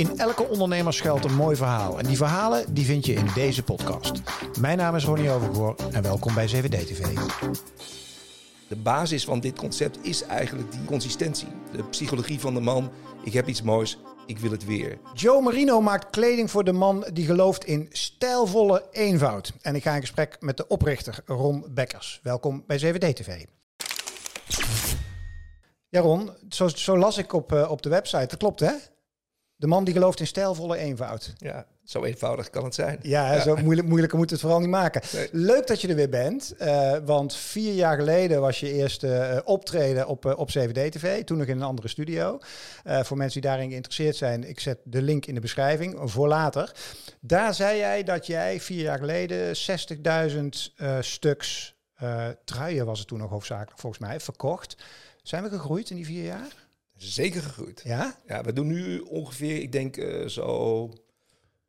In elke ondernemer schuilt een mooi verhaal. En die verhalen die vind je in deze podcast. Mijn naam is Ronnie Overgoor en welkom bij 7D TV. De basis van dit concept is eigenlijk die consistentie. De psychologie van de man. Ik heb iets moois, ik wil het weer. Joe Marino maakt kleding voor de man die gelooft in stijlvolle eenvoud. En ik ga in gesprek met de oprichter Ron Bekkers. Welkom bij 7D TV. Ja Ron, zo, zo las ik op, uh, op de website. Dat klopt hè? De man die gelooft in stijlvolle eenvoud. Ja, zo eenvoudig kan het zijn. Ja, ja. zo moeilijk, moeilijker moet het vooral niet maken. Nee. Leuk dat je er weer bent. Uh, want vier jaar geleden was je eerste uh, optreden op, uh, op CVD-TV. Toen nog in een andere studio. voor mensen die daarin geïnteresseerd zijn, ik zet de link in de beschrijving voor later. Daar zei jij dat jij vier jaar geleden 60.000 stuks truien, was het toen nog hoofdzakelijk volgens mij, verkocht. Zijn we gegroeid in die vier jaar? Zeker gegroeid. Ja? Ja, we doen nu ongeveer, ik denk uh, zo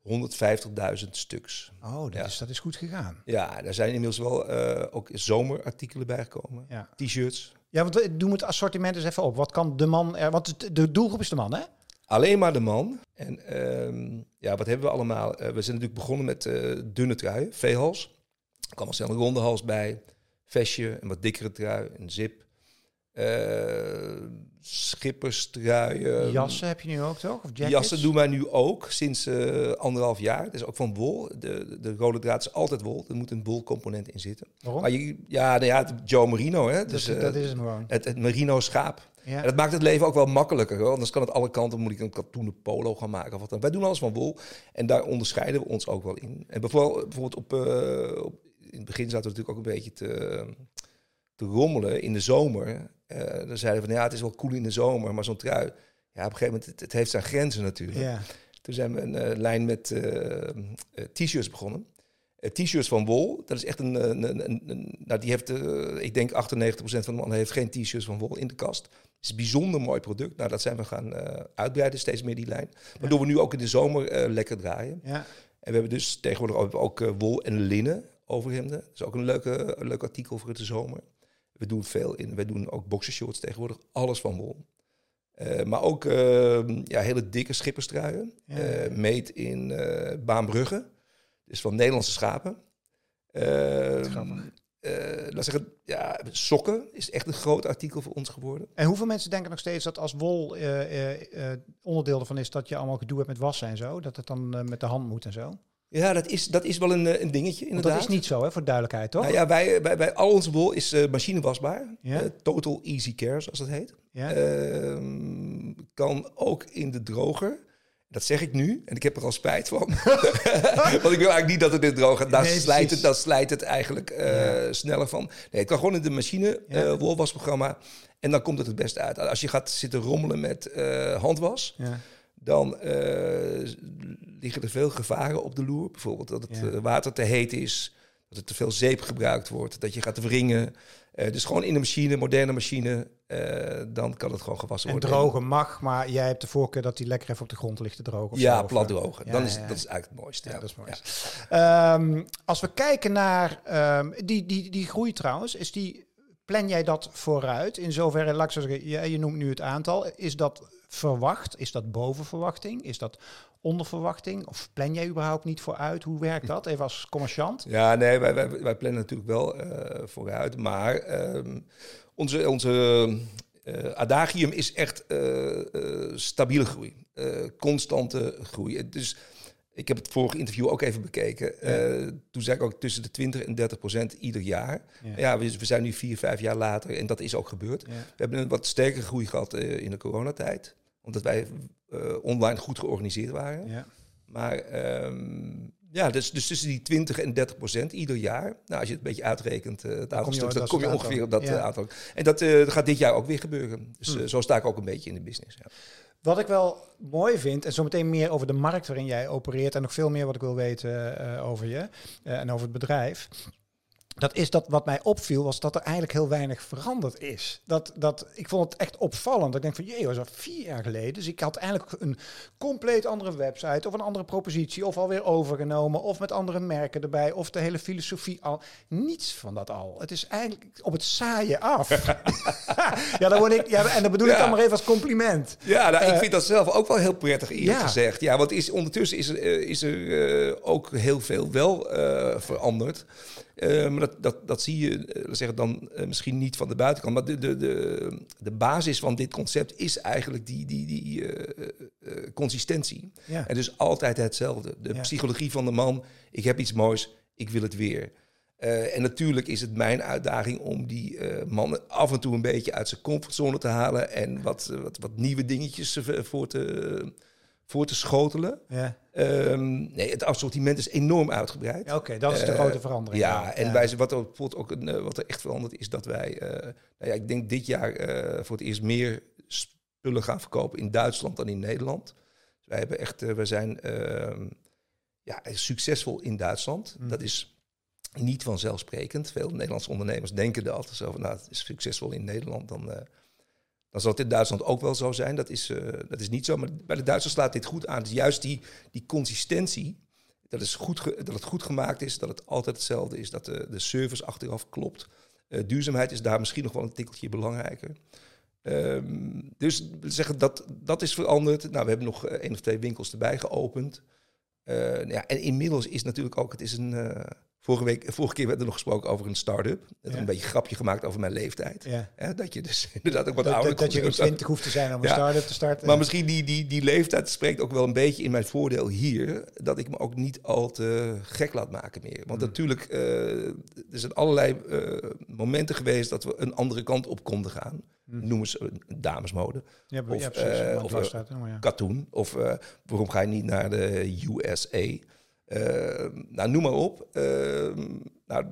150.000 stuks. Oh, dat, ja. is, dat is goed gegaan. Ja, er zijn inmiddels wel uh, ook zomerartikelen bijgekomen. Ja. T-shirts. Ja, want we doen het assortiment eens even op. Wat kan de man er... Want de doelgroep is de man, hè? Alleen maar de man. En um, ja, wat hebben we allemaal? Uh, we zijn natuurlijk begonnen met dunne truien, V-hals. Er kwam al snel een ronde hals bij. Vestje, een wat dikkere trui, een zip. Uh, schipperstruien. Jassen heb je nu ook toch? Of Jassen doen wij nu ook sinds uh, anderhalf jaar. Dat is ook van wol. De, de rode draad is altijd wol. Er moet een wolcomponent in zitten. Waarom? Maar je, ja, nou ja, Joe Merino. Hè? Dus, dat, uh, dat is het gewoon. Het, het merino schaap. Ja. En dat maakt het leven ook wel makkelijker. Hoor. Anders kan het alle kanten, moet ik een katoenen polo gaan maken. Of wat dan. Wij doen alles van wol. En daar onderscheiden we ons ook wel in. En bijvoorbeeld, bijvoorbeeld op, op in het begin zaten we natuurlijk ook een beetje te, te rommelen in de zomer. Uh, dan zeiden we van ja, het is wel cool in de zomer, maar zo'n trui, ja, op een gegeven moment, het, het heeft zijn grenzen natuurlijk. Ja. Toen zijn we een uh, lijn met uh, t-shirts begonnen. t-shirts van wol, dat is echt een, een, een, een nou die heeft, ik denk 98% van de mannen heeft geen t-shirts van wol in de kast. Het is een bijzonder mooi product. Nou, dat zijn we gaan uitbreiden, steeds meer die lijn. Waardoor ja. we nu ook in de zomer lekker draaien. Ja. En we hebben dus tegenwoordig ook, ook wol en linnen overhemden. Dat is ook een, leuke, een leuk artikel voor de zomer. We doen veel in. We doen ook boxershorts tegenwoordig. Alles van wol. Uh, maar ook uh, ja, hele dikke schipperstruien. Ja. Uh, meet in Baanbrugge. Dus van Nederlandse schapen. laat zeggen, ja, sokken is echt een groot artikel voor ons geworden. En hoeveel mensen denken nog steeds dat als wol onderdeel ervan is... dat je allemaal gedoe hebt met wassen en zo? Dat het dan met de hand moet en zo? Ja, dat is, dat is wel een, een dingetje inderdaad. Want dat is niet zo, hè, voor duidelijkheid, toch? Nou ja, wij, bij, bij al onze wol is uh, machinewasbaar. Uh, total Easy Care, zoals dat heet. Uh, kan ook in de droger. Dat zeg ik nu en ik heb er al spijt van. Want ik wil eigenlijk niet dat het in de droger gaat. Daar, Nee, slijt het, daar slijt het eigenlijk Ja. sneller van. Nee, het kan gewoon in de machine, Ja. eh, wolwasprogramma. En dan komt het het beste uit. Als je gaat zitten rommelen met eh, handwas Ja. Dan eh, liggen er veel gevaren op de loer. Bijvoorbeeld dat het Ja. eh, water te heet is, dat er te veel zeep gebruikt wordt, dat je gaat wringen. Eh, dus gewoon in de machine, moderne machine, dan kan het gewoon gewassen En worden. drogen mag, maar jij hebt de voorkeur dat die lekker even op de grond ligt te drogen. Of Ja, zo, plat drogen. ja, dan is, ja, ja. Dat is eigenlijk het mooiste. Ja, dat is mooi. Ehm, als we kijken naar ehm, die, die, die groei trouwens, is die, plan jij dat vooruit? In zoverre, laat ik zeggen, ja, je noemt nu het aantal. Is dat verwacht? Is dat boven verwachting? Is dat onder verwachting? Of plan jij überhaupt niet vooruit? Hoe werkt dat? Even als commerciant. Ja, nee, wij, wij, wij plannen natuurlijk wel eh, vooruit. Maar ehm, onze, onze eh, adagium is echt eh, stabiele groei. Constante groei. Dus ik heb het vorige interview ook even bekeken. Eh, toen zei ik ook tussen de 20 en 30 procent ieder jaar. Ja. Ja, we, we zijn nu vier, vijf jaar later en dat is ook gebeurd. Ja. We hebben een wat sterkere groei gehad eh, in de coronatijd. Omdat wij eh, online goed georganiseerd waren. Ja. Maar ehm, ja, dus, dus tussen die 20 en 30 procent ieder jaar. Nou, als je het een beetje uitrekent, eh, het aantal stuks, op dan kom je ongeveer op dat Ja. aantal. En dat gaat dit jaar ook weer gebeuren. Dus eh, zo sta ik ook een beetje in de business. Ja. Wat ik wel mooi vind, en zometeen meer over de markt waarin jij opereert en nog veel meer wat ik wil weten eh, over je eh, en over het bedrijf. Dat is dat wat mij opviel, was dat er eigenlijk heel weinig veranderd is. Dat, dat, ik vond het echt opvallend. Ik denk van, jee, was al vier jaar geleden. Dus ik had eigenlijk een compleet andere website of een andere propositie of alweer overgenomen of met andere merken erbij of de hele filosofie al. Niets van dat al. Het is eigenlijk op het saaien af. ja, dan word ik, ja, en dat bedoel ik dan maar even als compliment. Ja, nou, ik eh, vind dat zelf ook wel heel prettig eerlijk ja. gezegd. Ja, want is, ondertussen is er, eh, is er uh, ook heel veel wel uh, veranderd. Uh, maar dat, dat, dat zie je uh, zeggen dan uh, misschien niet van de buitenkant. Maar de, de, de, de basis van dit concept is eigenlijk die, die, die consistentie. Ja. En dus altijd hetzelfde. De ja. psychologie van de man, ik heb iets moois, ik wil het weer. en natuurlijk is het mijn uitdaging om die man af en toe een beetje uit zijn comfortzone te halen en wat, wat, wat nieuwe dingetjes voor te voor te schotelen. Ja. Um, nee, het assortiment is enorm uitgebreid. Oké, dat is de uh, grote verandering. Ja, en Wij, wat, er, bijvoorbeeld ook een, uh, wat er echt veranderd is, dat wij, uh, nou ja, ik denk dit jaar voor het eerst meer spullen gaan verkopen in Duitsland dan in Nederland. Dus wij hebben echt, we zijn ehm, ja, succesvol in Duitsland. Mm. Dat is niet vanzelfsprekend. Veel Nederlandse ondernemers denken dat. Zo van, nou, het is succesvol in Nederland, dan dan zal het in Duitsland ook wel zo zijn. Dat is, uh, dat is niet zo. Maar bij de Duitsers slaat dit goed aan. Dus juist die, die consistentie. Dat, is goed dat het goed gemaakt is. Dat het altijd hetzelfde is. Dat de, de service achteraf klopt. Uh, duurzaamheid is daar misschien nog wel een tikkeltje belangrijker. Um, dus we zeggen dat dat is veranderd. Nou, we hebben nog één of twee winkels erbij geopend. ja, en inmiddels is natuurlijk ook, het is een, Vorige, week, vorige keer werd er nog gesproken over een start-up. Ja. een beetje een grapje gemaakt over mijn leeftijd. Ja. dat je dus inderdaad ook wat dat, ouder Dat, je in 20 hoeft te zijn om een start-up te starten. Maar misschien die, die, die leeftijd spreekt ook wel een beetje in mijn voordeel hier. Dat ik me ook niet al te gek laat maken meer. Want mm. natuurlijk, uh, er zijn allerlei uh, momenten geweest dat we een andere kant op konden gaan. Mm. Noemen ze damesmode. Ja, of, ja, uh, of katoen. Of waarom ga je niet naar de USA? Ehm, nou, noem maar op. Ehm, nou,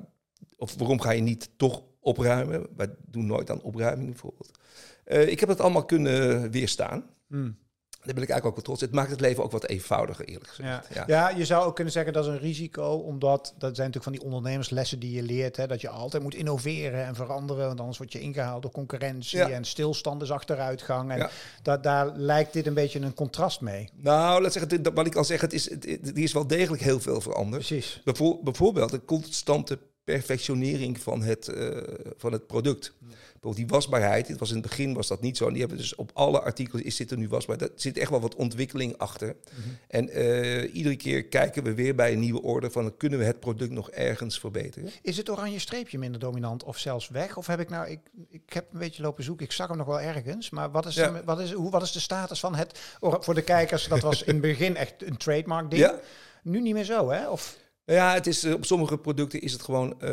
of waarom ga je niet toch opruimen? Wij doen nooit aan opruiming bijvoorbeeld. Uh, ik heb het allemaal kunnen weerstaan. Hmm. Daar ben ik eigenlijk ook wel trots. Het maakt het leven ook wat eenvoudiger, eerlijk gezegd. Ja. ja. je zou ook kunnen zeggen dat is een risico, omdat dat zijn natuurlijk van die ondernemerslessen die je leert, hè, dat je altijd moet innoveren en veranderen, want anders word je ingehaald door concurrentie en stilstand is achteruitgang. En dat, daar lijkt dit een beetje een contrast mee. Nou, laat zeggen, wat ik al zeg, het is, het, die is wel degelijk heel veel veranderd. Precies. bijvoorbeeld de constante perfectionering van het, uh, van het product. Bijvoorbeeld die wasbaarheid, het was in het begin was dat niet zo. En die hebben dus op alle artikelen is zit er nu wasbaar. Er zit echt wel wat ontwikkeling achter. Mhm. En uh, iedere keer kijken we weer bij een nieuwe orde van kunnen we het product nog ergens verbeteren. Is het oranje streepje minder dominant of zelfs weg? Of heb ik nou, ik, ik heb een beetje lopen zoeken, ik zag hem nog wel ergens. Maar wat is, ja. de, wat is, hoe, wat is de status van het, voor de kijkers, dat was in het begin echt een trademark ding. Ja. Nu niet meer zo, hè? Of... Ja, het is, eh, op sommige producten is het gewoon, uh,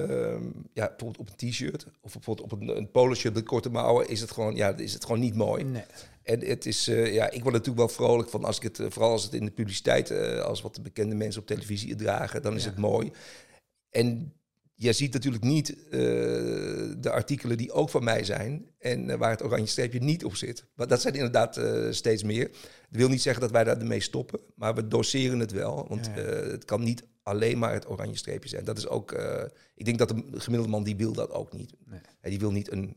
ja, bijvoorbeeld op een t-shirt of bijvoorbeeld op een, een polo shirt met korte mouwen, is het gewoon, ja, is het gewoon niet mooi. Nee. En het is, uh, ja, ik word natuurlijk wel vrolijk van als ik het, vooral als het in de publiciteit, uh, als wat de bekende mensen op televisie dragen, dan is ja. het mooi. En je ziet natuurlijk niet de artikelen die ook van mij zijn en waar het oranje streepje niet op zit. Maar dat zijn inderdaad steeds meer. Dat wil niet zeggen dat wij daarmee stoppen, maar we doseren het wel. Want ja. het kan niet alleen maar het oranje streepje zijn. Dat is ook, ik denk dat de gemiddelde man die wil dat ook niet. Nee. Hij die wil niet een,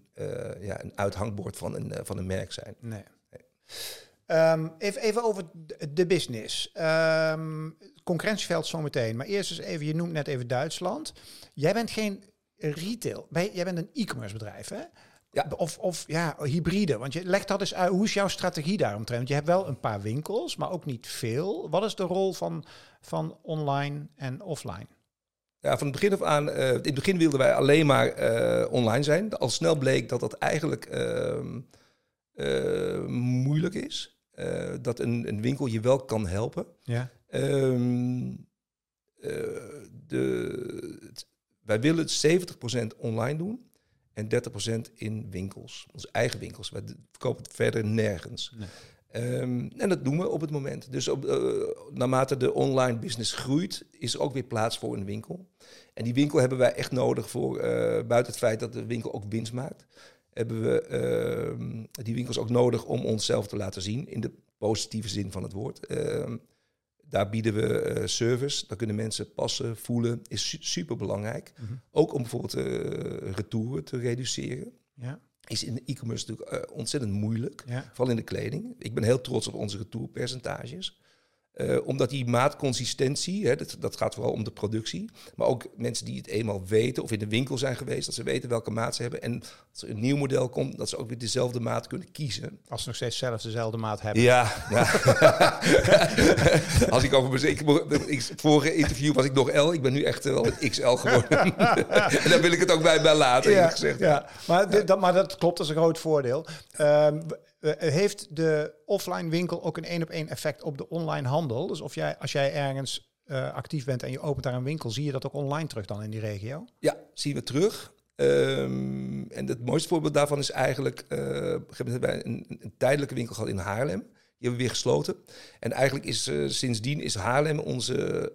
ja, een uithangbord van een, van een merk zijn. Nee. nee. Um, even, even over de business. Um, concurrentieveld zometeen. Maar eerst eens even, je noemt net even Duitsland. Jij bent geen retail. Jij bent een e-commerce bedrijf, hè? Ja. Of, of ja, hybride. Want je legt dat eens uit. Hoe is jouw strategie daaromtrent? Want je hebt wel een paar winkels, maar ook niet veel. Wat is de rol van, van online en offline? Ja, van het begin af aan, uh, in het begin wilden wij alleen maar uh, online zijn. Al snel bleek dat dat eigenlijk uh, moeilijk is. dat een, een, winkel je wel kan helpen. Ja. Ehm, de, wij willen 70% online doen en 30% in winkels. Onze eigen winkels. We verkopen het verder nergens. Nee. Um, en dat doen we op het moment. Dus op, uh, naarmate de online business groeit, is er ook weer plaats voor een winkel. En die winkel hebben wij echt nodig voor, uh, buiten het feit dat de winkel ook winst maakt, hebben we uh, die winkels ook nodig om onszelf te laten zien, in de positieve zin van het woord. Daar bieden we service. Daar kunnen mensen passen, voelen. Is super belangrijk. Mhm. Ook om bijvoorbeeld retouren te reduceren. Ja is in e-commerce natuurlijk ontzettend moeilijk. Vooral in de kleding. Ik ben heel trots op onze retourpercentages. Uh, omdat die maatconsistentie, hè, dat, dat gaat vooral om de productie. Maar ook mensen die het eenmaal weten of in de winkel zijn geweest, dat ze weten welke maat ze hebben. En als er een nieuw model komt, dat ze ook weer dezelfde maat kunnen kiezen. Als ze nog steeds zelf dezelfde maat hebben. Ja, ja. als ik over ik, ik, vorige interview was ik nog L, ik ben nu echt wel een XL geworden. en daar wil ik het ook bij, bij laten, ja, gezegd. Ja, maar, Dat, maar dat klopt, dat is een groot voordeel. Um, uh, heeft de offline winkel ook een één op één effect op de online handel? Dus of jij, als jij ergens uh, actief bent en je opent daar een winkel, zie je dat ook online terug dan in die regio? Ja, zien we terug. Um, en het mooiste voorbeeld daarvan is eigenlijk, uh, hebben een, tijdelijke winkel gehad in Haarlem. Die hebben we weer gesloten. En eigenlijk is sindsdien is Haarlem onze,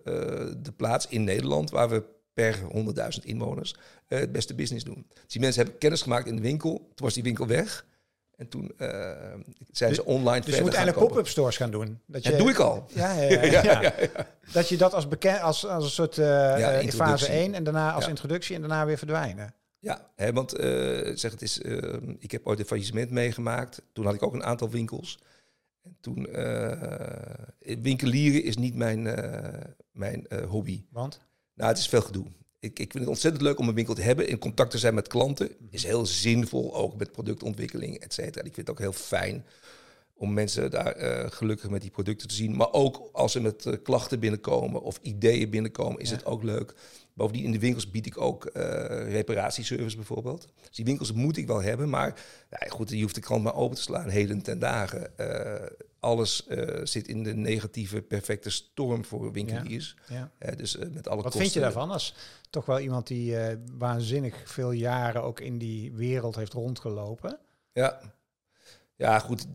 de plaats in Nederland waar we per 100.000 inwoners het beste business doen. Dus die mensen hebben kennis gemaakt in de winkel. Toen was die winkel weg. En toen uh, zijn ze online Dus je moet eigenlijk pop-up stores gaan doen. Dat, je, doe ik al. Ja, ja, ja, ja, Dat je dat als, bekend, als, als een soort uh, in fase 1 en daarna als introductie en daarna weer verdwijnen. Ja, hè, want uh, zeg het is, ik heb ooit een faillissement meegemaakt. Toen had ik ook een aantal winkels. En toen, winkelieren is niet mijn, mijn hobby. Want? Nou, het is veel gedoe ik, ik vind het ontzettend leuk om een winkel te hebben. In contact te zijn met klanten. Is heel zinvol, ook met productontwikkeling, et cetera. Ik vind het ook heel fijn om mensen daar uh, gelukkig met die producten te zien. Maar ook als ze met uh, klachten binnenkomen of ideeën binnenkomen, is het ook leuk. Bovendien in de winkels bied ik ook uh, reparatieservice bijvoorbeeld. Dus die winkels moet ik wel hebben, maar ja, goed, je hoeft de krant maar open te slaan, heden ten dagen alles uh, zit in de negatieve, perfecte storm voor winkeliers. Ja, ja. Dus met alle Wat vind je daarvan als toch wel iemand die waanzinnig veel jaren ook in die wereld heeft rondgelopen? Ja, ja goed,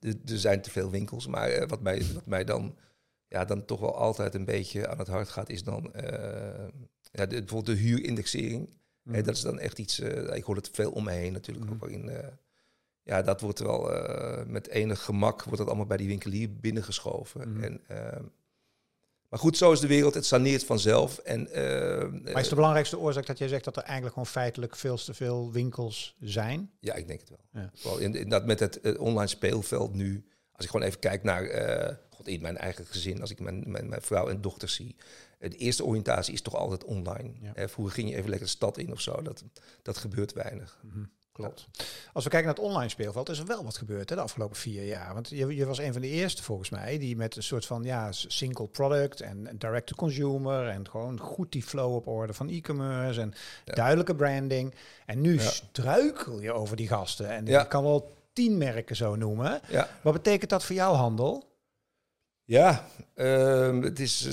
er zijn te veel winkels, maar wat, mij, wat mij dan, ja, dan toch wel altijd een beetje aan het hart gaat, is dan ja, de, bijvoorbeeld de huurindexering. Mm. dat is dan echt iets, ik hoor het veel om me heen natuurlijk, mm. ook in ja, dat wordt wel met enig gemak wordt dat allemaal bij die winkelier binnengeschoven. Mhm. En, maar goed, zo is de wereld. Het saneert vanzelf. En, maar is de belangrijkste oorzaak dat jij zegt dat er eigenlijk gewoon feitelijk veel te veel winkels zijn? Ja, ik denk het wel. Ja. in, dat met het online speelveld nu, als ik gewoon even kijk naar God, in mijn eigen gezin, als ik mijn, mijn, mijn, vrouw en dochter zie. De eerste oriëntatie is toch altijd online. Ja. vroeger ging je even lekker de stad in of zo. Dat, dat gebeurt weinig. Mm Klopt. Als we kijken naar het online speelveld, is er wel wat gebeurd hè, de afgelopen vier jaar. Want je, je, was een van de eerste volgens mij die met een soort van ja, single product en direct to consumer en gewoon goed die flow op orde van e-commerce en duidelijke branding. En nu struikel je over die gasten en je kan wel tien merken zo noemen. Wat betekent dat voor jouw handel? Ja, uh, het is,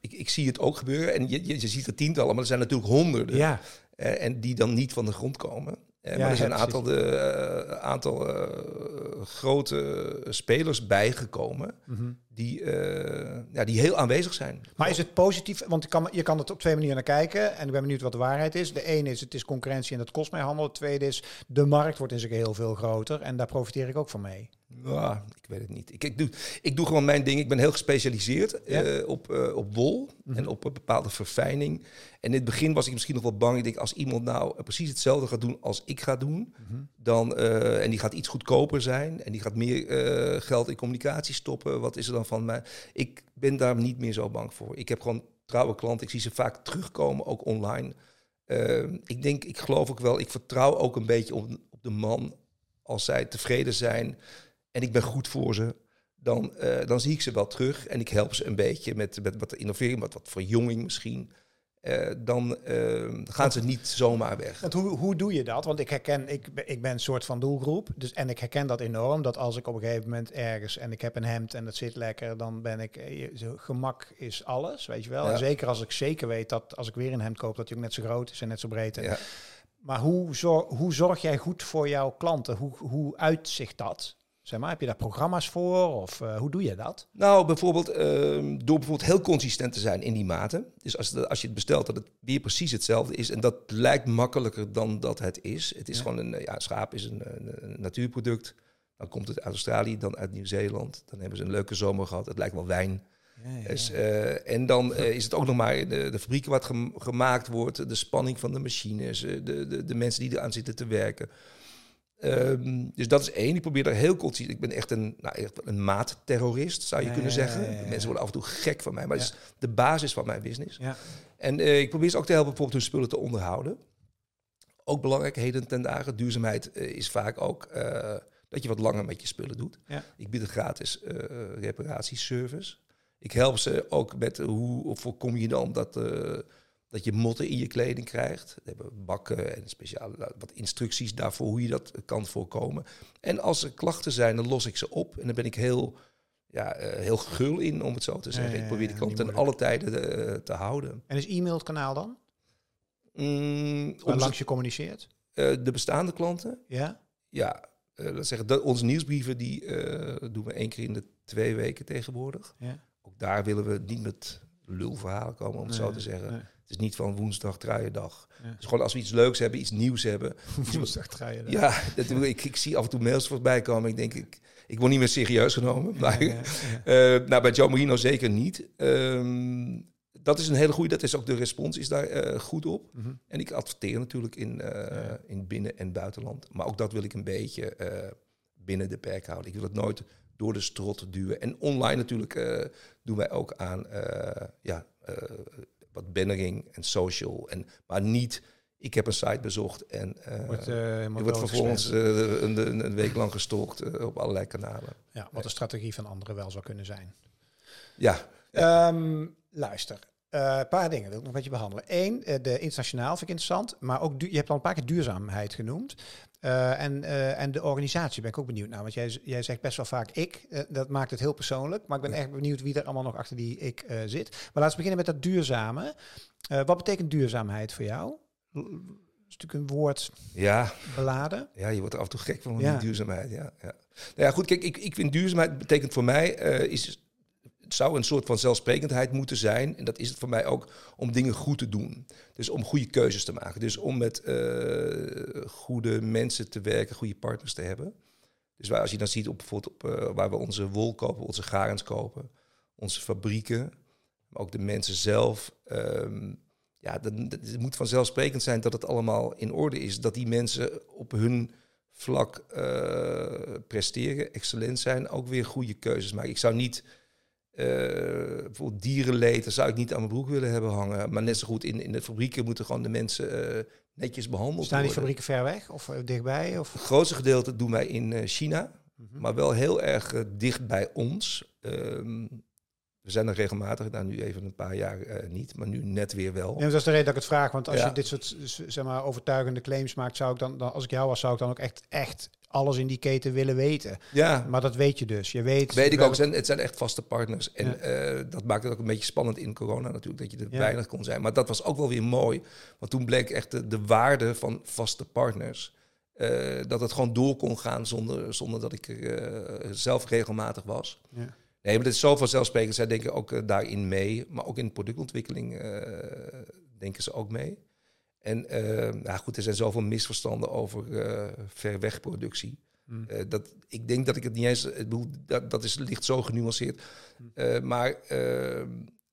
ik, ik zie het ook gebeuren. En je, je, je ziet er tientallen, maar er zijn natuurlijk honderden. Ja. Uh, en die dan niet van de grond komen. Ja, maar er zijn een aantal, de, uh, aantal uh, grote spelers bijgekomen mm die, uh, ja, die heel aanwezig zijn. Maar is het positief? Want je kan, je kan het op twee manieren naar kijken. En ik ben benieuwd wat de waarheid is. De ene is, het is concurrentie en dat kost mij handel. De tweede is, de markt wordt in zijn heel veel groter. En daar profiteer ik ook van mee. Ja, ik weet het niet. Ik, ik, doe, ik doe gewoon mijn ding. Ik ben heel gespecialiseerd uh, op, uh, op wol mm en op een bepaalde verfijning. En in het begin was ik misschien nog wel bang. Ik denk, als iemand nou precies hetzelfde gaat doen als ik ga doen, mm -hmm. dan, uh, en die gaat iets goedkoper zijn en die gaat meer geld in communicatie stoppen, wat is er dan van mij? Ik ben daar niet meer zo bang voor. Ik heb gewoon trouwe klanten. Ik zie ze vaak terugkomen, ook online. ik denk, ik geloof ook wel, ik vertrouw ook een beetje op, op de man als zij tevreden zijn en ik ben goed voor ze, dan, uh, dan zie ik ze wel terug en ik help ze een beetje met, met wat innovering, met wat verjonging misschien. Uh, dan uh, gaan ze niet zomaar weg. Want hoe, hoe doe je dat? Want ik herken, ik, ik ben een soort van doelgroep. Dus, en ik herken dat enorm. Dat als ik op een gegeven moment ergens en ik heb een hemd en dat zit lekker, dan ben ik. Gemak is alles, weet je wel. Ja. En zeker als ik zeker weet dat als ik weer een hemd koop, dat hij ook net zo groot is en net zo breed. Ja. Maar hoe, zorg, hoe zorg jij goed voor jouw klanten? Hoe, hoe uitzicht dat? Zeg maar, heb je daar programma's voor of uh, hoe doe je dat? Nou, bijvoorbeeld uh, door bijvoorbeeld heel consistent te zijn in die maten. Dus als, als je het bestelt, dat het weer precies hetzelfde is. En dat lijkt makkelijker dan dat het is. Het is ja. gewoon een, ja, schaap is een, een, natuurproduct. Dan komt het uit Australië, dan uit Nieuw-Zeeland. Dan hebben ze een leuke zomer gehad. Het lijkt wel wijn. Ja, dus, en dan is het ook nog maar de, de fabrieken wat gemaakt wordt, de spanning van de machines, de, de, de mensen die eraan zitten te werken. Ehm, dus dat is één. Ik probeer daar heel kort Ik ben echt een, nou, echt een maatterrorist, zou je kunnen zeggen. Mensen worden af en toe gek van mij, maar is de basis van mijn business. En uh, ik probeer ze ook te helpen bijvoorbeeld hun spullen te onderhouden. Ook belangrijk, heden ten dagen. Duurzaamheid uh, is vaak ook uh, dat je wat langer met je spullen doet. Ik bied een gratis reparatieservice. Ik help ze ook met hoe voorkom je dan dat dat je motten in je kleding krijgt. We hebben bakken en speciale nou, wat instructies daarvoor hoe je dat kan voorkomen. En als er klachten zijn, dan los ik ze op. En dan ben ik heel, ja, uh, heel gul in, om het zo te zeggen. ik probeer die klant ten alle tijden uh, te houden. En is e-mail het kanaal dan? Mm, langs je communiceert? Uh, de bestaande klanten? Ja. Ja, dat zeggen, dat, onze nieuwsbrieven die doen we één keer in de twee weken tegenwoordig. Ja. Ook daar willen we niet met lulverhalen komen, om het zo te zeggen. Het is niet van woensdag truiendag. Ja. Dus gewoon als we iets leuks hebben, iets nieuws hebben. woensdag truiendag. Ja, dat, ik, ik zie af en toe mails voorbij komen. Ik denk, ik, ik word niet meer serieus genomen. Maar, ja, uh, nou, bij Joe Marino zeker niet. Um, dat is een hele goede, dat is ook de respons is daar uh, goed op. Mm -hmm. En ik adverteer natuurlijk in, uh, in binnen- en buitenland. Maar ook dat wil ik een beetje binnen de perk houden. Ik wil het nooit door de strot duwen. En online natuurlijk doen wij ook aan ja, wat bannering en social. En, maar niet, ik heb een site bezocht en uh, wordt, uh, wordt vervolgens uh, een, een, week lang gestalkt op allerlei kanalen. Ja, wat de strategie van anderen wel zou kunnen zijn. Ja. Um, luister, een paar dingen wil ik nog met je behandelen. Eén, de internationaal vind ik interessant, maar ook je hebt al een paar keer duurzaamheid genoemd. Uh, en, uh, en de organisatie ben ik ook benieuwd naar. Want jij, jij zegt best wel vaak ik. Uh, dat maakt het heel persoonlijk. Maar ik ben echt benieuwd wie er allemaal nog achter die ik zit. Maar laten we beginnen met dat duurzame. wat betekent duurzaamheid voor jou? Dat is natuurlijk een woord ja. beladen. Ja, je wordt er af en toe gek van, ja. die duurzaamheid. Ja, ja. Nou ja, goed, kijk, ik, ik vind duurzaamheid betekent voor mij... is het zou een soort van zelfsprekendheid moeten zijn. En dat is het voor mij ook om dingen goed te doen. Dus om goede keuzes te maken. Dus om met uh, goede mensen te werken, goede partners te hebben. Dus waar, als je dan ziet op, bijvoorbeeld op, uh, waar we onze wol kopen, onze garens kopen, onze fabrieken, maar ook de mensen zelf. Um, ja, het moet vanzelfsprekend zijn dat het allemaal in orde is. Dat die mensen op hun vlak uh, presteren, excellent zijn, ook weer goede keuzes maken. Ik zou niet uh, bijvoorbeeld dierenleed, daar zou ik niet aan mijn broek willen hebben hangen. Maar net zo goed in, in de fabrieken moeten gewoon de mensen uh, netjes behandeld Staan worden. die fabrieken ver weg of uh, dichtbij? Of? Het grootste gedeelte doen wij in China, mm -hmm. maar wel heel erg dicht bij ons. Um, we zijn er regelmatig, nou nu even een paar jaar uh, niet, maar nu net weer wel. Ja, dat is de reden dat ik het vraag, want als ja. je dit soort zeg maar, overtuigende claims maakt, zou ik dan, dan, als ik jou was, zou ik dan ook echt, echt alles in die keten willen weten. Ja. Maar dat weet je dus. Je weet. Weet ik ook. Het zijn, het zijn echt vaste partners. En ja. uh, dat maakt het ook een beetje spannend in corona natuurlijk, dat je er ja. weinig kon zijn. Maar dat was ook wel weer mooi, want toen bleek echt de, de waarde van vaste partners. Uh, dat het gewoon door kon gaan zonder, zonder dat ik er uh, zelf regelmatig was. Ja. Nee, maar het is zo vanzelfsprekend. Zij denken ook daarin mee. Maar ook in productontwikkeling denken ze ook mee. En uh, nou goed, er zijn zoveel misverstanden over verwegproductie. Mm. dat, ik denk dat ik het niet eens... Ik bedoel, dat, dat is, ligt zo genuanceerd. Mm. maar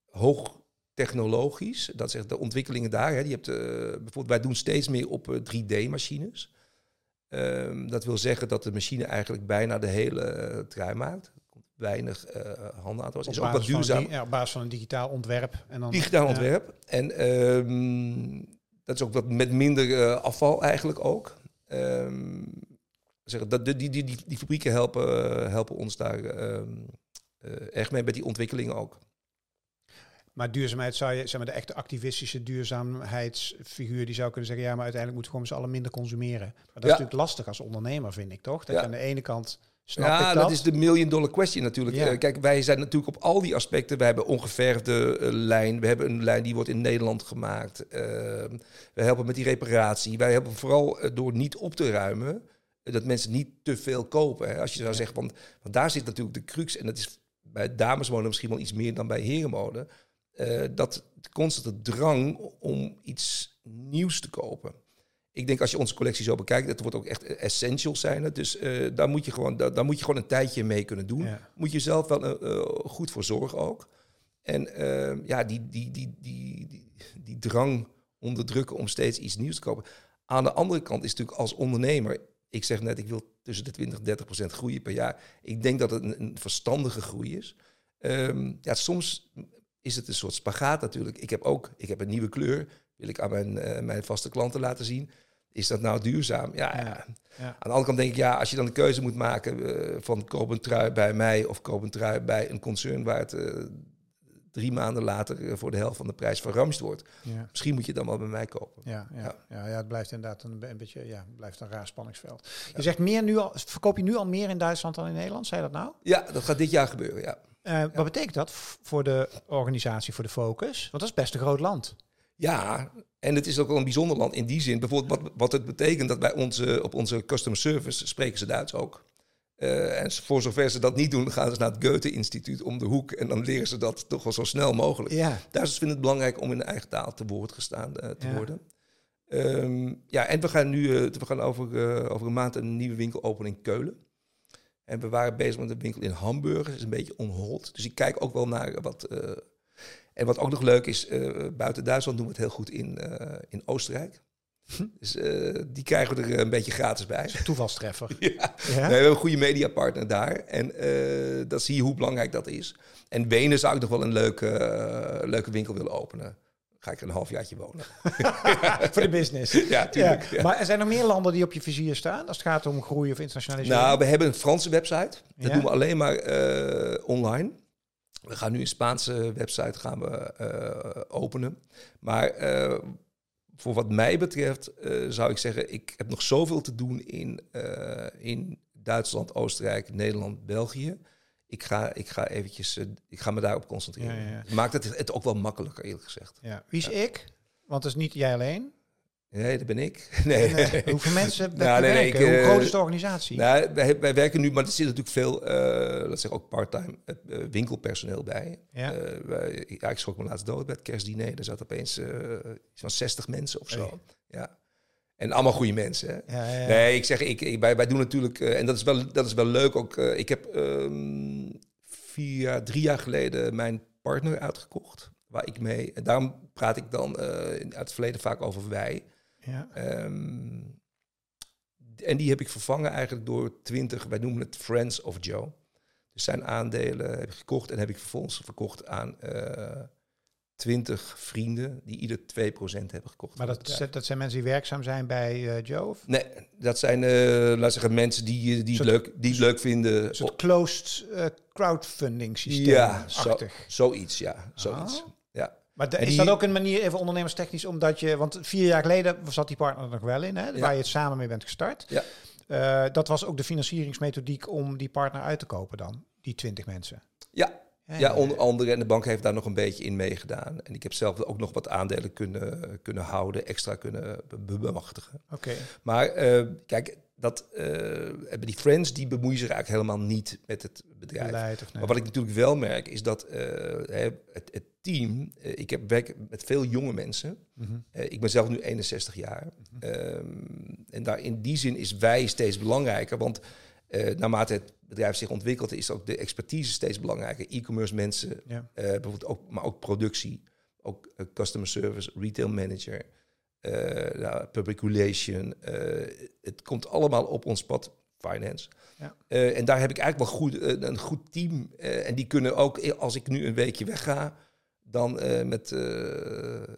hoog technologisch, dat zegt de ontwikkelingen daar. Hè, die hebt, bijvoorbeeld, wij doen steeds meer op 3D-machines. Ehm, dat wil zeggen dat de machine eigenlijk bijna de hele trui maakt weinig uh, handen aan het Is ook wat duurzaam. Ja, op basis van een digitaal ontwerp. En dan, digitaal ontwerp. En um, dat is ook wat met minder uh, afval eigenlijk ook. Um, zeggen, dat, die, die, die, die fabrieken helpen, helpen ons daar um, echt mee met die ontwikkelingen ook. Maar duurzaamheid zou je, zeg maar, de echte activistische duurzaamheidsfiguur, die zou kunnen zeggen, ja, maar uiteindelijk moeten we gewoon z'n allen minder consumeren. Maar dat ja. is natuurlijk lastig als ondernemer, vind ik toch? Dat ja. je aan de ene kant Snap ja, dat? dat? is de million dollar question natuurlijk. Ja. Uh, kijk, wij zijn natuurlijk op al die aspecten. We hebben ongeverfde uh, lijn. We hebben een lijn die wordt in Nederland gemaakt. Uh, we helpen met die reparatie. Wij helpen vooral door niet op te ruimen. dat mensen niet te veel kopen. Hè. Als je zou ja. zeggen, want, want daar zit natuurlijk de crux. En dat is bij damesmode misschien wel iets meer dan bij herenmode. dat constante drang om iets nieuws te kopen ik denk als je onze collectie zo bekijkt, dat wordt ook echt essentials zijn. Het. Dus uh, daar, moet je gewoon, daar, daar, moet je gewoon een tijdje mee kunnen doen. Ja. Moet je zelf wel uh, goed voor zorgen ook. En ehm, ja, die, die, die, die, die, die drang onderdrukken om steeds iets nieuws te kopen. Aan de andere kant is natuurlijk als ondernemer, ik zeg net, ik wil tussen de 20 en 30 procent groeien per jaar. Ik denk dat het een, een verstandige groei is. Ehm, ja, soms is het een soort spagaat natuurlijk. Ik heb ook ik heb een nieuwe kleur, wil ik aan mijn, mijn vaste klanten laten zien. Is dat nou duurzaam? Ja, ja. ja, Aan de andere kant denk ik, ja, als je dan de keuze moet maken uh, van koop een trui bij mij of koop een trui bij een concern waar het uh, drie maanden later voor de helft van de prijs verramst wordt. Ja. Misschien moet je dan wel bij mij kopen. Ja, ja, ja. ja, het blijft inderdaad een, een beetje, ja, blijft een raar spanningsveld. Je zegt meer nu al, verkoop je nu al meer in Duitsland dan in Nederland? Zei dat nou? Ja, dat gaat dit jaar gebeuren, ja. Uh, wat betekent dat voor de organisatie, voor de focus? Want dat is best een groot land. Ja, en het is ook wel een bijzonder land in die zin. Bijvoorbeeld wat, wat het betekent dat bij onze, op onze customer service spreken ze Duits ook. Uh, en voor zover ze dat niet doen, gaan ze naar het Goethe-instituut om de hoek. En dan leren ze dat toch wel zo snel mogelijk. Ja. Duitsers vinden het belangrijk om in de eigen taal te woord gestaan uh, te ja. worden. Um, ja, en we gaan nu uh, we gaan over, over een maand een nieuwe winkel openen in Keulen. En we waren bezig met een winkel in Hamburg. Dat is een beetje onhold. Dus ik kijk ook wel naar wat. En wat ook nog leuk is, uh, buiten Duitsland doen we het heel goed in, uh, in Oostenrijk. Hm? Dus die krijgen we er een beetje gratis bij. Toevalstreffer. ja. ja? Nee, we hebben een goede mediapartner daar. En dat zie je hoe belangrijk dat is. En Wenen zou ik nog wel een leuke, leuke winkel willen openen ga ik een halfjaartje wonen. Voor de business. Ja, tuurlijk. Ja. Maar er zijn er meer landen die op je vizier staan als het gaat om groei of internationalisering? Nou, we hebben een Franse website. Dat doen we alleen maar uh, online. We gaan nu een Spaanse website gaan we, uh, openen. Maar uh, voor wat mij betreft zou ik zeggen, ik heb nog zoveel te doen in, in Duitsland, Oostenrijk, Nederland, België ik ga, ik ga eventjes, ik ga me daarop concentreren. Ja, ja. Maakt het, het ook wel makkelijker, eerlijk gezegd. Ja. Wie is ik? Want het is niet jij alleen. Nee, dat ben ik. Nee. En, uh, hoeveel mensen nou, nee, nee, ik, Hoe groot is de organisatie? Nou, wij, wij werken nu, maar er zit natuurlijk veel, uh, laat zeggen ook part-time winkelpersoneel bij. Ja. Wij, ja, ik schrok me laatst dood bij het kerstdiner. Er zat opeens iets van 60 mensen of zo. Ja. En allemaal goede mensen. Hè? Ja, ja. Nee, ik zeg, ik, ik, wij, wij doen natuurlijk, en dat is wel, dat is wel leuk ook. Ik heb um, vier, drie jaar geleden mijn partner uitgekocht, waar ik mee. En daarom praat ik dan uit het verleden vaak over wij. Ja. Um, en die heb ik vervangen eigenlijk door twintig, wij noemen het Friends of Joe. Dus zijn aandelen heb ik gekocht en heb ik vervolgens verkocht aan 20 vrienden die ieder 2% hebben gekocht. Maar dat, dat zijn mensen die werkzaam zijn bij uh, Joe? Of? Nee, dat zijn uh, laat zeggen, mensen die, die, het leuk, die het leuk vinden. Een soort closed uh, crowdfunding systeem. Ja, zo, zoiets, ja. Zoiets. Ah. Maar de, is die, dat ook een manier, even ondernemerstechnisch, omdat je... Want vier jaar geleden zat die partner er nog wel in, hè, ja. waar je het samen mee bent gestart. Ja. Uh, dat was ook de financieringsmethodiek om die partner uit te kopen dan, die 20 mensen. Ja, ja, onder andere. En de bank heeft daar nog een beetje in meegedaan. En ik heb zelf ook nog wat aandelen kunnen, kunnen houden, extra kunnen bemachtigen. Oké. Maar uh, kijk, dat, uh, hebben die friends die bemoeien zich eigenlijk helemaal niet met het bedrijf. Nee. Maar wat ik natuurlijk wel merk is dat uh, het, het, team, ik heb werk met veel jonge mensen. Mm -hmm. ik ben zelf nu 61 jaar. Mm -hmm. um, en daar in die zin is wij steeds belangrijker, want naarmate het bedrijf zich ontwikkelt, is ook de expertise steeds belangrijker. E-commerce mensen, ja. bijvoorbeeld ook, maar ook productie, ook customer service, retail manager, nou, public relation. het komt allemaal op ons pad, finance. Ja. en daar heb ik eigenlijk wel goed, een goed team. en die kunnen ook, als ik nu een weekje wegga, dan uh, met, uh,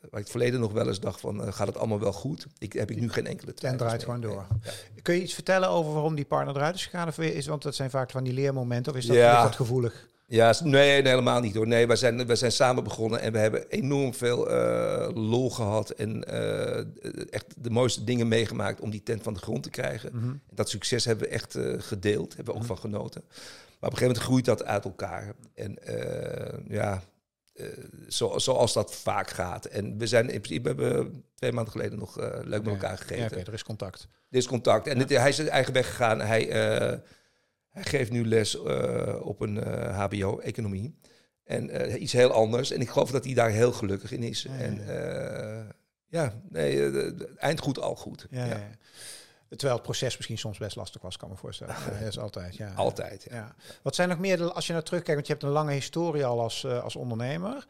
waar ik het verleden nog wel eens dacht van, uh, gaat het allemaal wel goed? Ik, heb ik nu geen enkele twijfel. En draait gewoon door. Ja. Kun je iets vertellen over waarom die partner eruit is gegaan? Of is, want dat zijn vaak van die leermomenten, of is dat ja. wat gevoelig? Ja, nee, nee, helemaal niet hoor. Nee, wij zijn, wij zijn samen begonnen en we hebben enorm veel lol gehad en echt de mooiste dingen meegemaakt om die tent van de grond te krijgen. Mm -hmm. Dat succes hebben we echt gedeeld, hebben we ook mm -hmm. van genoten. Maar op een gegeven moment groeit dat uit elkaar. En ja, zo, zoals dat vaak gaat. En we zijn in principe hebben twee maanden geleden nog leuk met elkaar gegeten. Ja, okay, er is contact. Er is contact. En ja. het, hij is zijn eigen weg gegaan. Hij, hij geeft nu les op een HBO-economie. En iets heel anders. En ik geloof dat hij daar heel gelukkig in is. Ja, en ja, nee, eind goed, al goed. ja. Terwijl het proces misschien soms best lastig was, kan me voorstellen. dat is altijd, ja. Altijd, ja. Wat zijn nog meer, als je naar terugkijkt, want je hebt een lange historie al als, als ondernemer.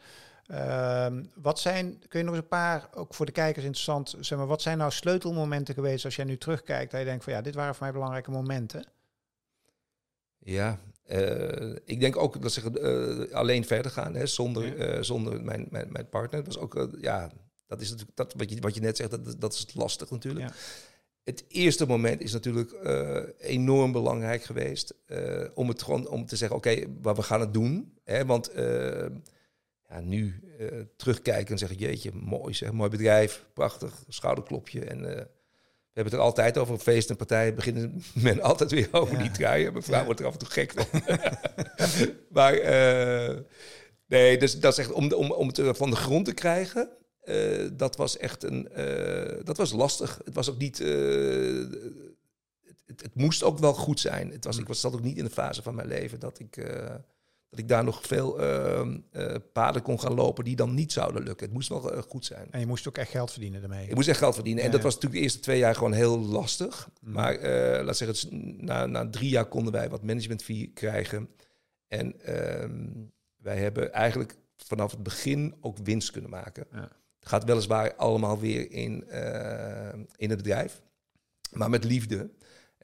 Ehm, wat zijn, kun je nog eens een paar, ook voor de kijkers interessant, zeg maar, wat zijn nou sleutelmomenten geweest als jij nu terugkijkt, dat je denkt van ja, dit waren voor mij belangrijke momenten? Ja, uh, ik denk ook dat ze uh, alleen verder gaan, hè, zonder, uh, zonder mijn, mijn, mijn partner. Dat was ook, ja, dat is natuurlijk, dat, wat, je, wat je net zegt, dat, dat is lastig natuurlijk. Ja. Het eerste moment is natuurlijk enorm belangrijk geweest om het gewoon om te zeggen, oké, okay, maar we gaan het doen. Hè, want ja, nu terugkijken en zeggen, jeetje, mooi zeg, mooi bedrijf, prachtig, schouderklopje. En we hebben het er altijd over, feest en partijen beginnen men altijd weer over ja. die truien. Mijn vrouw ja. wordt er af en toe gek van. maar uh, nee, dus dat is echt om, om, om het van de grond te krijgen. dat was echt een, dat was lastig. Het was ook niet, het, het, moest ook wel goed zijn. Het was, mm. ik was, zat ook niet in de fase van mijn leven dat ik dat ik daar nog veel uh, uh, paden kon gaan lopen die dan niet zouden lukken. Het moest wel uh, goed zijn. En je moest ook echt geld verdienen daarmee. Ik moest echt geld verdienen. en dat was natuurlijk de eerste twee jaar gewoon heel lastig. Mm. Maar uh, laat zeggen, na, na drie jaar konden wij wat management fee krijgen. En ehm, wij hebben eigenlijk vanaf het begin ook winst kunnen maken. Ja. Het gaat weliswaar allemaal weer in, in het bedrijf. Maar met liefde.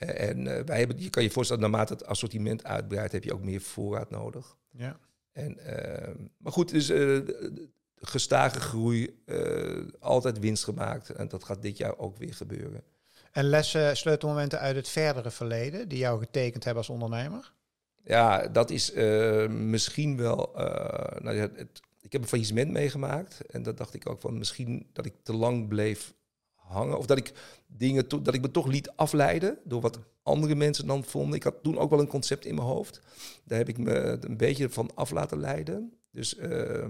Eh, en uh, wij hebben, je kan je voorstellen, naarmate het assortiment uitbreidt, heb je ook meer voorraad nodig. Ja. En, uh, maar goed, dus uh, gestage groei, altijd winst gemaakt. En dat gaat dit jaar ook weer gebeuren. En lessen, sleutelmomenten uit het verdere verleden die jou getekend hebben als ondernemer? Ja, dat is misschien wel. nou ja, het, ik heb een faillissement meegemaakt. En dat dacht ik ook van misschien dat ik te lang bleef hangen. Of dat ik dingen dat ik me toch liet afleiden door wat andere mensen dan vonden. Ik had toen ook wel een concept in mijn hoofd. Daar heb ik me een beetje van af laten leiden. Dus uh,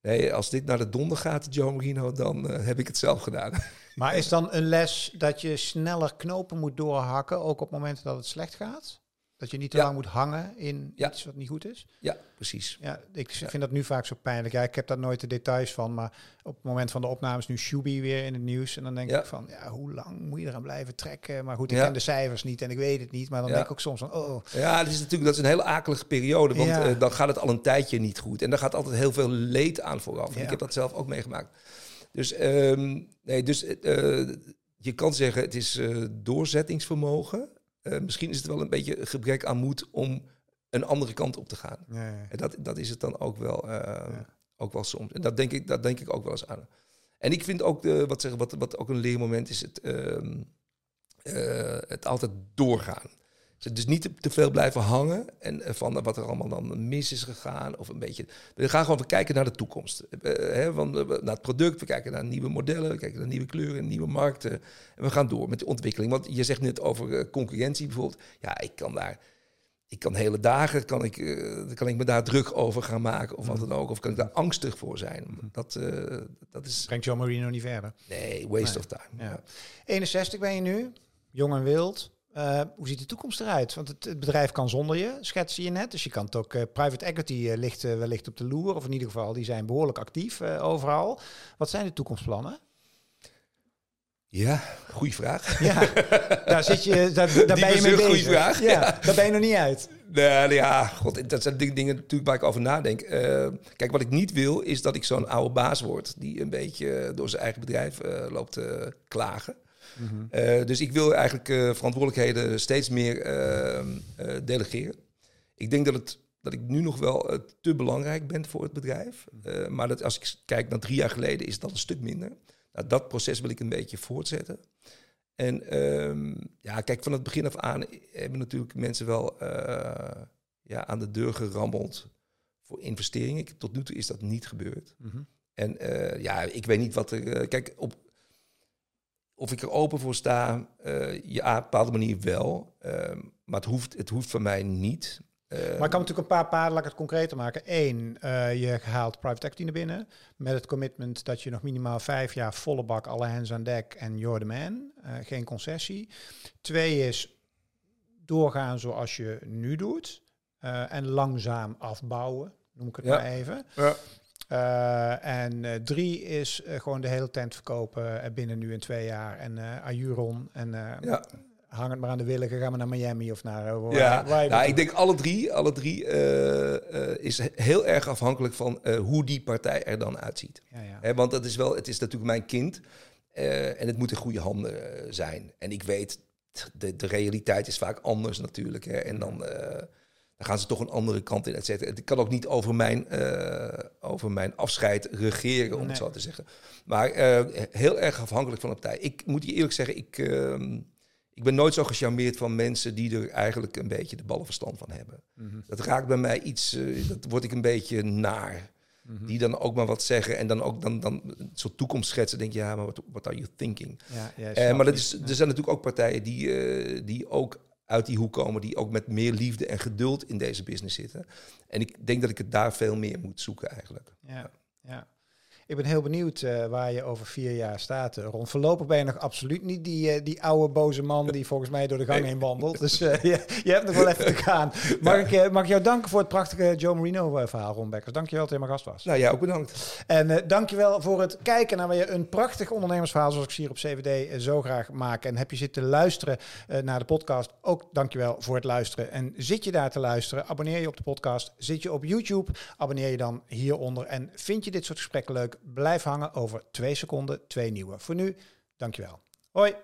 nee, als dit naar de donder gaat, Joe Marino, dan uh, heb ik het zelf gedaan. Maar is dan een les dat je sneller knopen moet doorhakken, ook op momenten dat het slecht gaat? Dat je niet te lang moet hangen in iets wat niet goed is. Ja, precies. Ja, ik vind dat nu vaak zo pijnlijk. Ja, ik heb daar nooit de details van, maar op het moment van de opname is nu Shubi weer in het nieuws. En dan denk ik van, ja, hoe lang moet je eraan blijven trekken? Maar goed, ik ken de cijfers niet en ik weet het niet. Maar dan denk ik ook soms van, oh. Ja, dat is natuurlijk dat is een hele akelige periode, want uh, dan gaat het al een tijdje niet goed. En dan gaat altijd heel veel leed aan vooraf. Ik heb dat zelf ook meegemaakt. Dus, um, nee, dus uh, je kan zeggen, het is uh, doorzettingsvermogen. Uh, misschien is het wel een beetje gebrek aan moed om een andere kant op te gaan. Ja, ja. En dat, dat is het dan ook wel, uh, ook wel soms. En dat denk, ik, dat denk ik ook wel eens aan. En ik vind ook, de, wat, zeggen, wat, wat ook een leermoment is, het, uh, het altijd doorgaan. Dus niet te, veel blijven hangen en eh, van wat er allemaal dan mis is gegaan. Of een beetje. We gaan gewoon kijken naar de toekomst. Uh, hè, van, naar het product, we kijken naar nieuwe modellen, we kijken naar nieuwe kleuren, nieuwe markten. En we gaan door met de ontwikkeling. Want je zegt net over concurrentie bijvoorbeeld. Ja, ik kan daar. Ik kan hele dagen kan ik, kan ik me daar druk over gaan maken of wat dan ook. Of kan ik daar angstig voor zijn. Mhm. Dat, dat is. Brengt John Marino niet verder? Nee, waste of time. Ja. 61 ben je nu, jong en wild. Uh, hoe ziet de toekomst eruit? Want het, het, bedrijf kan zonder je, schets je net. Dus je kan het ook, uh, private equity uh, ligt wellicht op de loer. Of in ieder geval, die zijn behoorlijk actief overal. Wat zijn de toekomstplannen? Ja, goede vraag. Ja, daar zit je, daar, daar ben je mee bezig. Goede vraag. Ja, daar ben je nog niet uit. Nee, ja, god, dat zijn dingen natuurlijk waar ik over nadenk. kijk, wat ik niet wil, is dat ik zo'n oude baas word... die een beetje door zijn eigen bedrijf loopt te klagen. Eh, dus ik wil eigenlijk uh, verantwoordelijkheden steeds meer ehm, eh, delegeren. Ik denk dat, het, dat ik nu nog wel te belangrijk ben voor het bedrijf. maar dat als ik kijk naar drie jaar geleden is dat een stuk minder. Nou, dat proces wil ik een beetje voortzetten. En ehm, ja, kijk, van het begin af aan hebben natuurlijk mensen wel ja, aan de deur gerammeld voor investeringen. Tot nu toe is dat niet gebeurd. Mhm. En ja, ik weet niet wat er. kijk, op of ik er open voor sta, uh, ja, op een bepaalde manier wel. Ehm, maar het hoeft, het hoeft van mij niet. Uh, maar ik kan natuurlijk een paar paarden, laat ik het concreter maken. Eén, uh, je haalt private equity naar binnen. Met het commitment dat je nog minimaal vijf jaar volle bak, alle hands aan dek en you're the man. geen concessie. Twee is doorgaan zoals je nu doet. en langzaam afbouwen, noem ik het maar even. Ja. En drie is gewoon de hele tent verkopen binnen nu in twee jaar. En Ajuron en ja hang het maar aan de willigen, gaan we naar Miami of naar... Uh, ja, waar, nou, ik denk alle drie, alle drie is heel erg afhankelijk van hoe die partij er dan uitziet. Ja, ja. want dat is wel, het is natuurlijk mijn kind en het moet in goede handen zijn. En ik weet, de, de realiteit is vaak anders natuurlijk. Hè, en dan dan gaan ze toch een andere kant in, et cetera. Ik kan ook niet over mijn, uh, over mijn afscheid regeren, om het zo te zeggen. Maar uh, heel erg afhankelijk van de partij. Ik moet je eerlijk zeggen, ik, uh, ik ben nooit zo gecharmeerd van mensen die er eigenlijk een beetje de ballenverstand van hebben. Mm -hmm. Dat raakt bij mij iets, uh, dat word ik een beetje naar. Mm -hmm. Die dan ook maar wat zeggen en dan ook dan, dan een soort toekomst schetsen. Denk je, ja, maar what, are you thinking? Ja, ja, maar dat is, er zijn natuurlijk ook partijen die, die ook uit die hoek komen die ook met meer liefde en geduld in deze business zitten. En ik denk dat ik het daar veel meer moet zoeken eigenlijk. Ja, ja. Ik ben heel benieuwd uh, waar je over vier jaar staat, uh, Ron. Voorlopig ben je nog absoluut niet die, uh, die oude boze man die volgens mij door de gang heen wandelt. Dus je, je, hebt nog wel even te gaan. Mag, ik, mag ik jou danken voor het prachtige Joe Marino verhaal, Ron Bekkers. Dankjewel dat je mijn gast was. Nou, jij ook bedankt. En uh, dankjewel voor het kijken naar weer een prachtig ondernemersverhaal zoals ik hier op CVD zo graag maak. En heb je zitten luisteren naar de podcast, ook dankjewel voor het luisteren. En zit je daar te luisteren, abonneer je op de podcast. Zit je op YouTube, abonneer je dan hieronder. En vind je dit soort gesprekken leuk? Blijf hangen over twee seconden, twee nieuwe. Voor nu, dankjewel. Hoi!